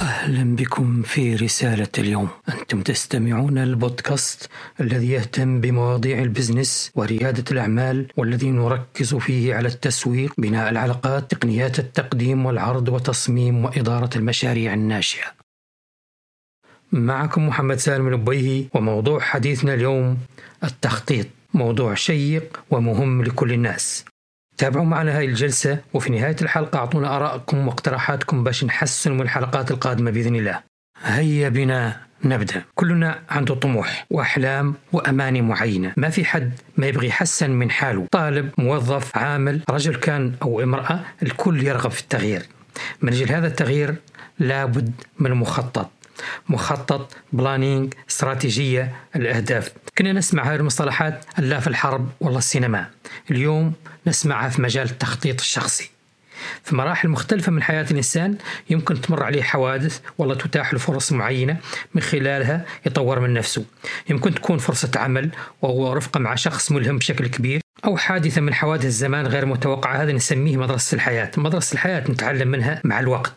أهلا بكم في رسالة اليوم. أنتم تستمعون البودكاست الذي يهتم بمواضيع البزنس وريادة الأعمال والذي نركز فيه على التسويق بناء العلاقات تقنيات التقديم والعرض وتصميم وإدارة المشاريع الناشئة. معكم محمد سالم الأبيهي وموضوع حديثنا اليوم التخطيط. موضوع شيق ومهم لكل الناس. تابعوا معنا هاي الجلسة وفي نهاية الحلقة أعطونا آرائكم واقتراحاتكم باش نحسن من الحلقات القادمة بإذن الله. هيا بنا نبدأ. كلنا عنده طموح وأحلام وأماني معينة. ما في حد ما يبغي يحسن من حاله. طالب موظف عامل رجل كان أو امرأة الكل يرغب في التغيير. من أجل هذا التغيير لابد من مخطط. مخطط بلانينج استراتيجية الأهداف. كنا نسمع هذه المصطلحات لا في الحرب ولا السينما. اليوم نسمعها في مجال التخطيط الشخصي. في مراحل مختلفة من حياة الإنسان يمكن تمر عليه حوادث والله تتاح له فرص معينة من خلالها يطور من نفسه. يمكن تكون فرصة عمل وهو رفقة مع شخص ملهم بشكل كبير أو حادثة من حوادث الزمان غير متوقعة. هذا نسميه مدرسة الحياة. مدرسة الحياة نتعلم منها مع الوقت.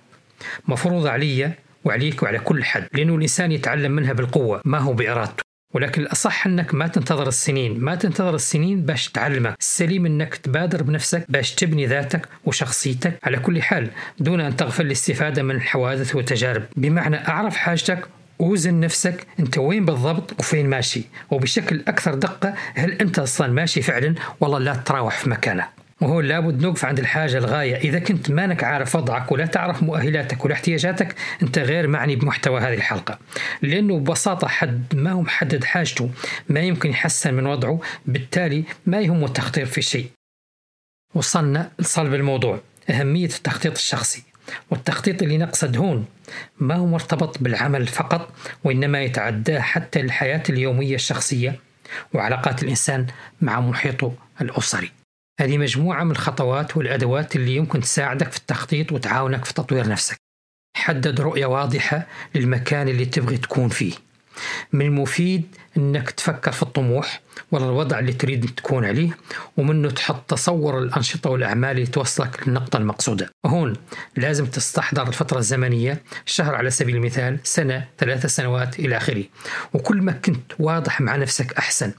مفروض علي وعليك وعلى كل حد. لأنه الإنسان يتعلم منها بالقوة. ما هو بإرادته؟ ولكن الأصح أنك ما تنتظر السنين ما تنتظر السنين باش تعلمك السليم أنك تبادر بنفسك باش تبني ذاتك وشخصيتك على كل حال دون أن تغفل الاستفادة من الحوادث والتجارب. بمعنى أعرف حاجتك وزن نفسك أنت وين بالضبط وفين ماشي. وبشكل أكثر دقة هل أنت أصلا ماشي فعلا؟ والله لا تراوح في مكانك وهو لابد نوقف عند الحاجة الغاية. إذا كنت مانك عارف وضعك ولا تعرف مؤهلاتك ولا احتياجاتك أنت غير معني بمحتوى هذه الحلقة. لأنه ببساطة حد ما هو محدد حاجته ما يمكن يحسن من وضعه بالتالي ما يهمه التخطيط في شيء. وصلنا لصلب الموضوع أهمية التخطيط الشخصي. والتخطيط اللي نقصد هون ما هو مرتبط بالعمل فقط وإنما يتعداه حتى الحياة اليومية الشخصية وعلاقات الإنسان مع محيطه الأسري. هذه مجموعة من الخطوات والأدوات اللي يمكن تساعدك في التخطيط وتعاونك في تطوير نفسك. حدد رؤية واضحة للمكان اللي تبغي تكون فيه. من المفيد إنك تفكر في الطموح ولا الوضع اللي تريد تكون عليه ومنه تحط تصور الأنشطة والأعمال اللي توصلك للنقطة المقصودة. هون لازم تستحضر الفترة الزمنية شهر على سبيل المثال، سنة، ثلاثة سنوات إلى آخره. وكل ما كنت واضح مع نفسك أحسن.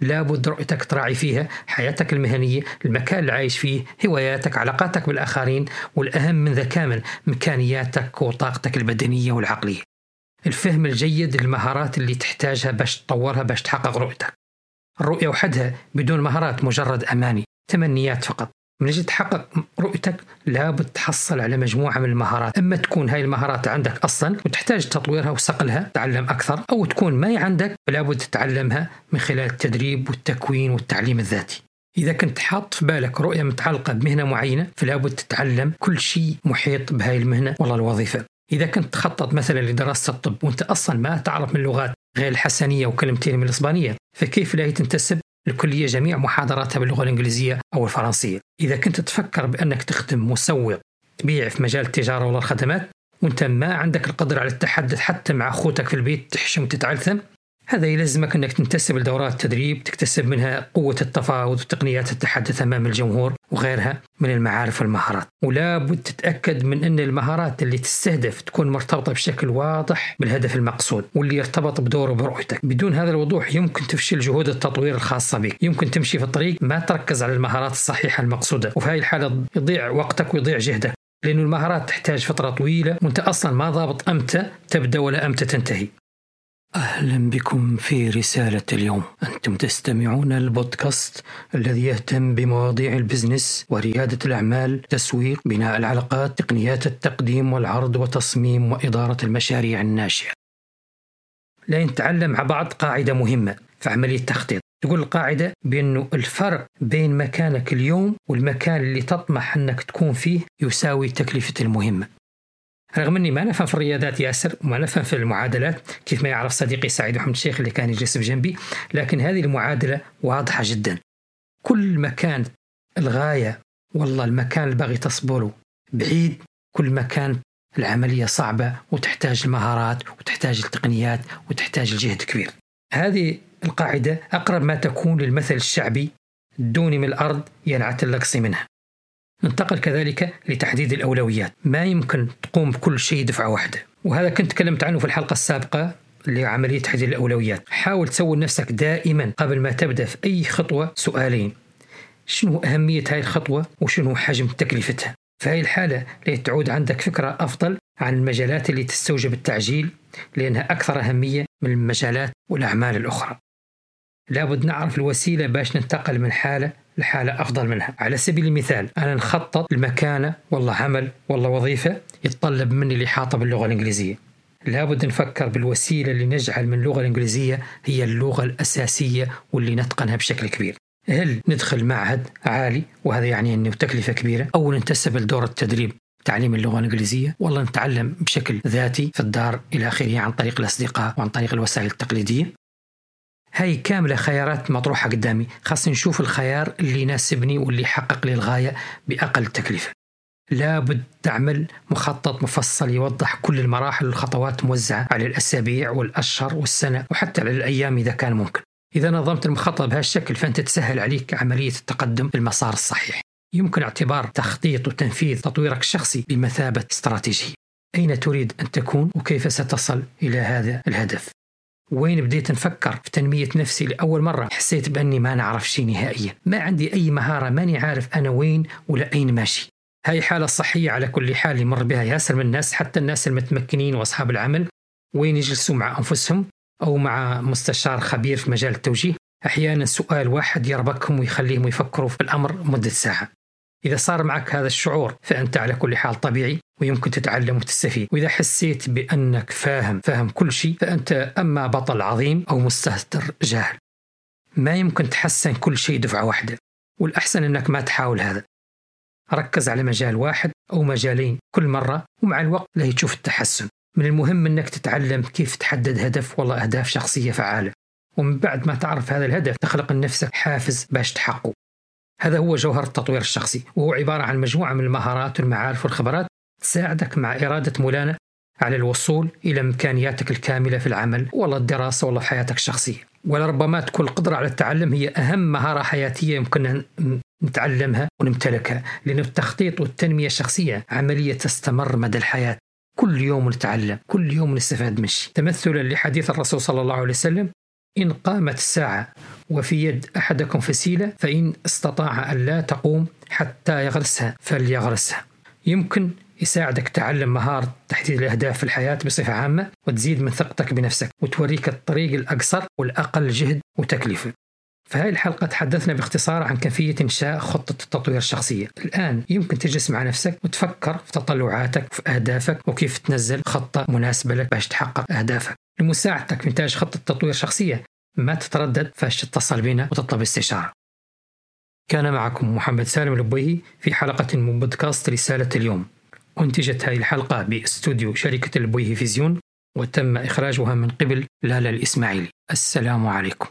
لابد رؤيتك تراعي فيها حياتك المهنية، المكان اللي عايش فيه، هواياتك، علاقاتك بالآخرين، والأهم من ذا كامل امكانياتك وطاقتك البدنية والعقلية. الفهم الجيد للمهارات اللي تحتاجها باش تطورها باش تحقق رؤيتك. الرؤية وحدها بدون مهارات مجرد أماني تمنيات فقط. من أجل تحقق رؤيتك لابد تحصل على مجموعة من المهارات. أما تكون هاي المهارات عندك أصلا وتحتاج تطويرها وصقلها تعلم أكثر أو تكون ما عندك فلابد تتعلمها من خلال التدريب والتكوين والتعليم الذاتي. إذا كنت حاط في بالك رؤية متعلقة بمهنة معينة فلابد تتعلم كل شيء محيط بهاي المهنة. والله الوظيفة. إذا كنت تخطط مثلا لدراسة الطب وأنت أصلا ما تعرف من اللغات غير الحسنية وكلمتين من الإسبانية فكيف لا تنتسب الكلية جميع محاضراتها باللغة الإنجليزية أو الفرنسية؟ إذا كنت تفكر بأنك تخدم مسوق تبيع في مجال التجارة ولا الخدمات وأنت ما عندك القدرة على التحدث حتى مع أخوتك في البيت تحشم وتتعلثم هذا يلزمك أنك تنتسب لدورات تدريب تكتسب منها قوة التفاوض وتقنيات التحدث أمام الجمهور وغيرها من المعارف والمهارات. ولا بد تتأكد من أن المهارات اللي تستهدف تكون مرتبطة بشكل واضح بالهدف المقصود واللي يرتبط بدوره برؤيتك بدون هذا الوضوح يمكن تفشل جهود التطوير الخاصة بك. يمكن تمشي في الطريق ما تركز على المهارات الصحيحة المقصودة وفي هذه الحالة يضيع وقتك ويضيع جهدك لأن المهارات تحتاج فترة طويلة وأنت أصلا ما ضابط أمتى تبدأ ولا أمتى تنتهي. أهلا بكم في رسالة اليوم. أنتم تستمعون البودكاست الذي يهتم بمواضيع البزنس وريادة الأعمال تسويق بناء العلاقات تقنيات التقديم والعرض وتصميم وإدارة المشاريع الناشئة. لا نتعلم مع بعض قاعدة مهمة. في عملية التخطيط. تقول القاعدة بأنه الفرق بين مكانك اليوم والمكان اللي تطمح أنك تكون فيه يساوي تكلفة المهمة. رغم إني ما نفهم في الرياضات ياسر وما نفهم في المعادلات كيف ما يعرف صديقي سعيد محمد الشيخ اللي كان يجلس بجنبي لكن هذه المعادلة واضحة جدا. كل ما كانت الغاية والله المكان اللي باغي تصبره بعيد كل ما كان العملية صعبة وتحتاج المهارات وتحتاج التقنيات وتحتاج الجهد كبير. هذه القاعدة أقرب ما تكون للمثل الشعبي دوني من الأرض ينعت اللقص منها. ننتقل كذلك لتحديد الأولويات. ما يمكن تقوم بكل شيء دفعة واحدة. وهذا كنت تكلمت عنه في الحلقة السابقة لعملية تحديد الأولويات. حاول تسوي لنفسك دائما قبل ما تبدأ في أي خطوة سؤالين. شنو أهمية هذه الخطوة وشنو حجم تكلفتها؟ في هذه الحالة تعود عندك فكرة أفضل عن المجالات اللي تستوجب التعجيل لأنها أكثر أهمية من المجالات والأعمال الأخرى. لابد نعرف الوسيلة باش ننتقل من حالة لحالة أفضل منها. على سبيل المثال أنا نخطط لمكانة والله عمل والله وظيفة يتطلب مني الإحاطة باللغة الإنجليزية. لابد نفكر بالوسيلة اللي نجعل من اللغة الإنجليزية هي اللغة الأساسية واللي نتقنها بشكل كبير. هل ندخل معهد عالي؟ وهذا يعني أنه تكلفة كبيرة. أو ننتسب لدور التدريب تعليم اللغة الإنجليزية. والله نتعلم بشكل ذاتي في الدار إلى آخره عن طريق الأصدقاء وعن طريق الوسائل التقليدية. هاي كاملة خيارات مطروحة قدامي. خاصة نشوف الخيار اللي يناسبني واللي يحقق لي الغاية بأقل تكلفة. لابد تعمل مخطط مفصل يوضح كل المراحل والخطوات موزعة على الأسابيع والأشهر والسنة وحتى على الأيام إذا كان ممكن. إذا نظمت المخطط بهالشكل فأنت تسهل عليك عملية التقدم بالمسار الصحيح. يمكن اعتبار تخطيط وتنفيذ تطويرك الشخصي بمثابة استراتيجية. أين تريد أن تكون وكيف ستصل إلى هذا الهدف؟ وين بديت نفكر في تنمية نفسي لأول مرة؟ حسيت بأني ما نعرف شيء نهائيا. ما عندي أي مهارة ماني عارف أنا وين ولا أين ماشي. هاي حالة صحية على كل حال يمر بها ياسر من الناس حتى الناس المتمكنين وأصحاب العمل. وين يجلسوا مع أنفسهم أو مع مستشار خبير في مجال التوجيه؟ أحيانا سؤال واحد يربكهم ويخليهم يفكروا في الأمر مدة ساعة. إذا صار معك هذا الشعور فأنت على كل حال طبيعي ويمكن تتعلم وتستفيد. وإذا حسيت بأنك فاهم فاهم كل شيء فأنت أما بطل عظيم أو مستهتر جاهل. ما يمكن تحسن كل شيء دفعة واحدة. والأحسن أنك ما تحاول هذا. ركز على مجال واحد أو مجالين كل مرة ومع الوقت لا تشوف التحسن. من المهم أنك تتعلم كيف تحدد هدف والله أهداف شخصية فعالة. ومن بعد ما تعرف هذا الهدف تخلق لنفسك حافز باش تحققه. هذا هو جوهر التطوير الشخصي. وهو عبارة عن مجموعة من المهارات والمعارف والخبرات تساعدك مع إرادة مولانا على الوصول إلى إمكانياتك الكاملة في العمل. والله الدراسة والله في حياتك الشخصية. ولربما تكون القدرة على التعلم هي أهم مهارة حياتية يمكن نتعلمها ونمتلكها. لأن التخطيط والتنمية الشخصية عملية تستمر مدى الحياة. كل يوم نتعلم كل يوم نستفاد منش تمثلا لحديث الرسول صلى الله عليه وسلم إن قامت الساعة وفي يد أحدكم فسيلة فإن استطاع أن لا تقوم حتى يغرسها فليغرسها. يمكن يساعدك تعلم مهارة تحديد الأهداف في الحياة بصفة عامة وتزيد من ثقتك بنفسك وتوريك الطريق الأقصر والأقل جهد وتكلفة. في هذه الحلقة تحدثنا باختصار عن كيفية إنشاء خطة التطوير الشخصية. الآن يمكن تجلس مع نفسك وتفكر في تطلعاتك وفي أهدافك وكيف تنزل خطة مناسبة لك باش تحقق أهدافك. لمساعدتك في إنتاج خطة تطوير شخصية ما تتردد فاش تتصل بنا وتطلب استشارة كان معكم محمد سالم البويهي في حلقة من بودكاست رسالة اليوم. أنتجت هذه الحلقة باستوديو شركة البويهي فيزيون وتم إخراجها من قبل لالا الإسماعيلي. السلام عليكم.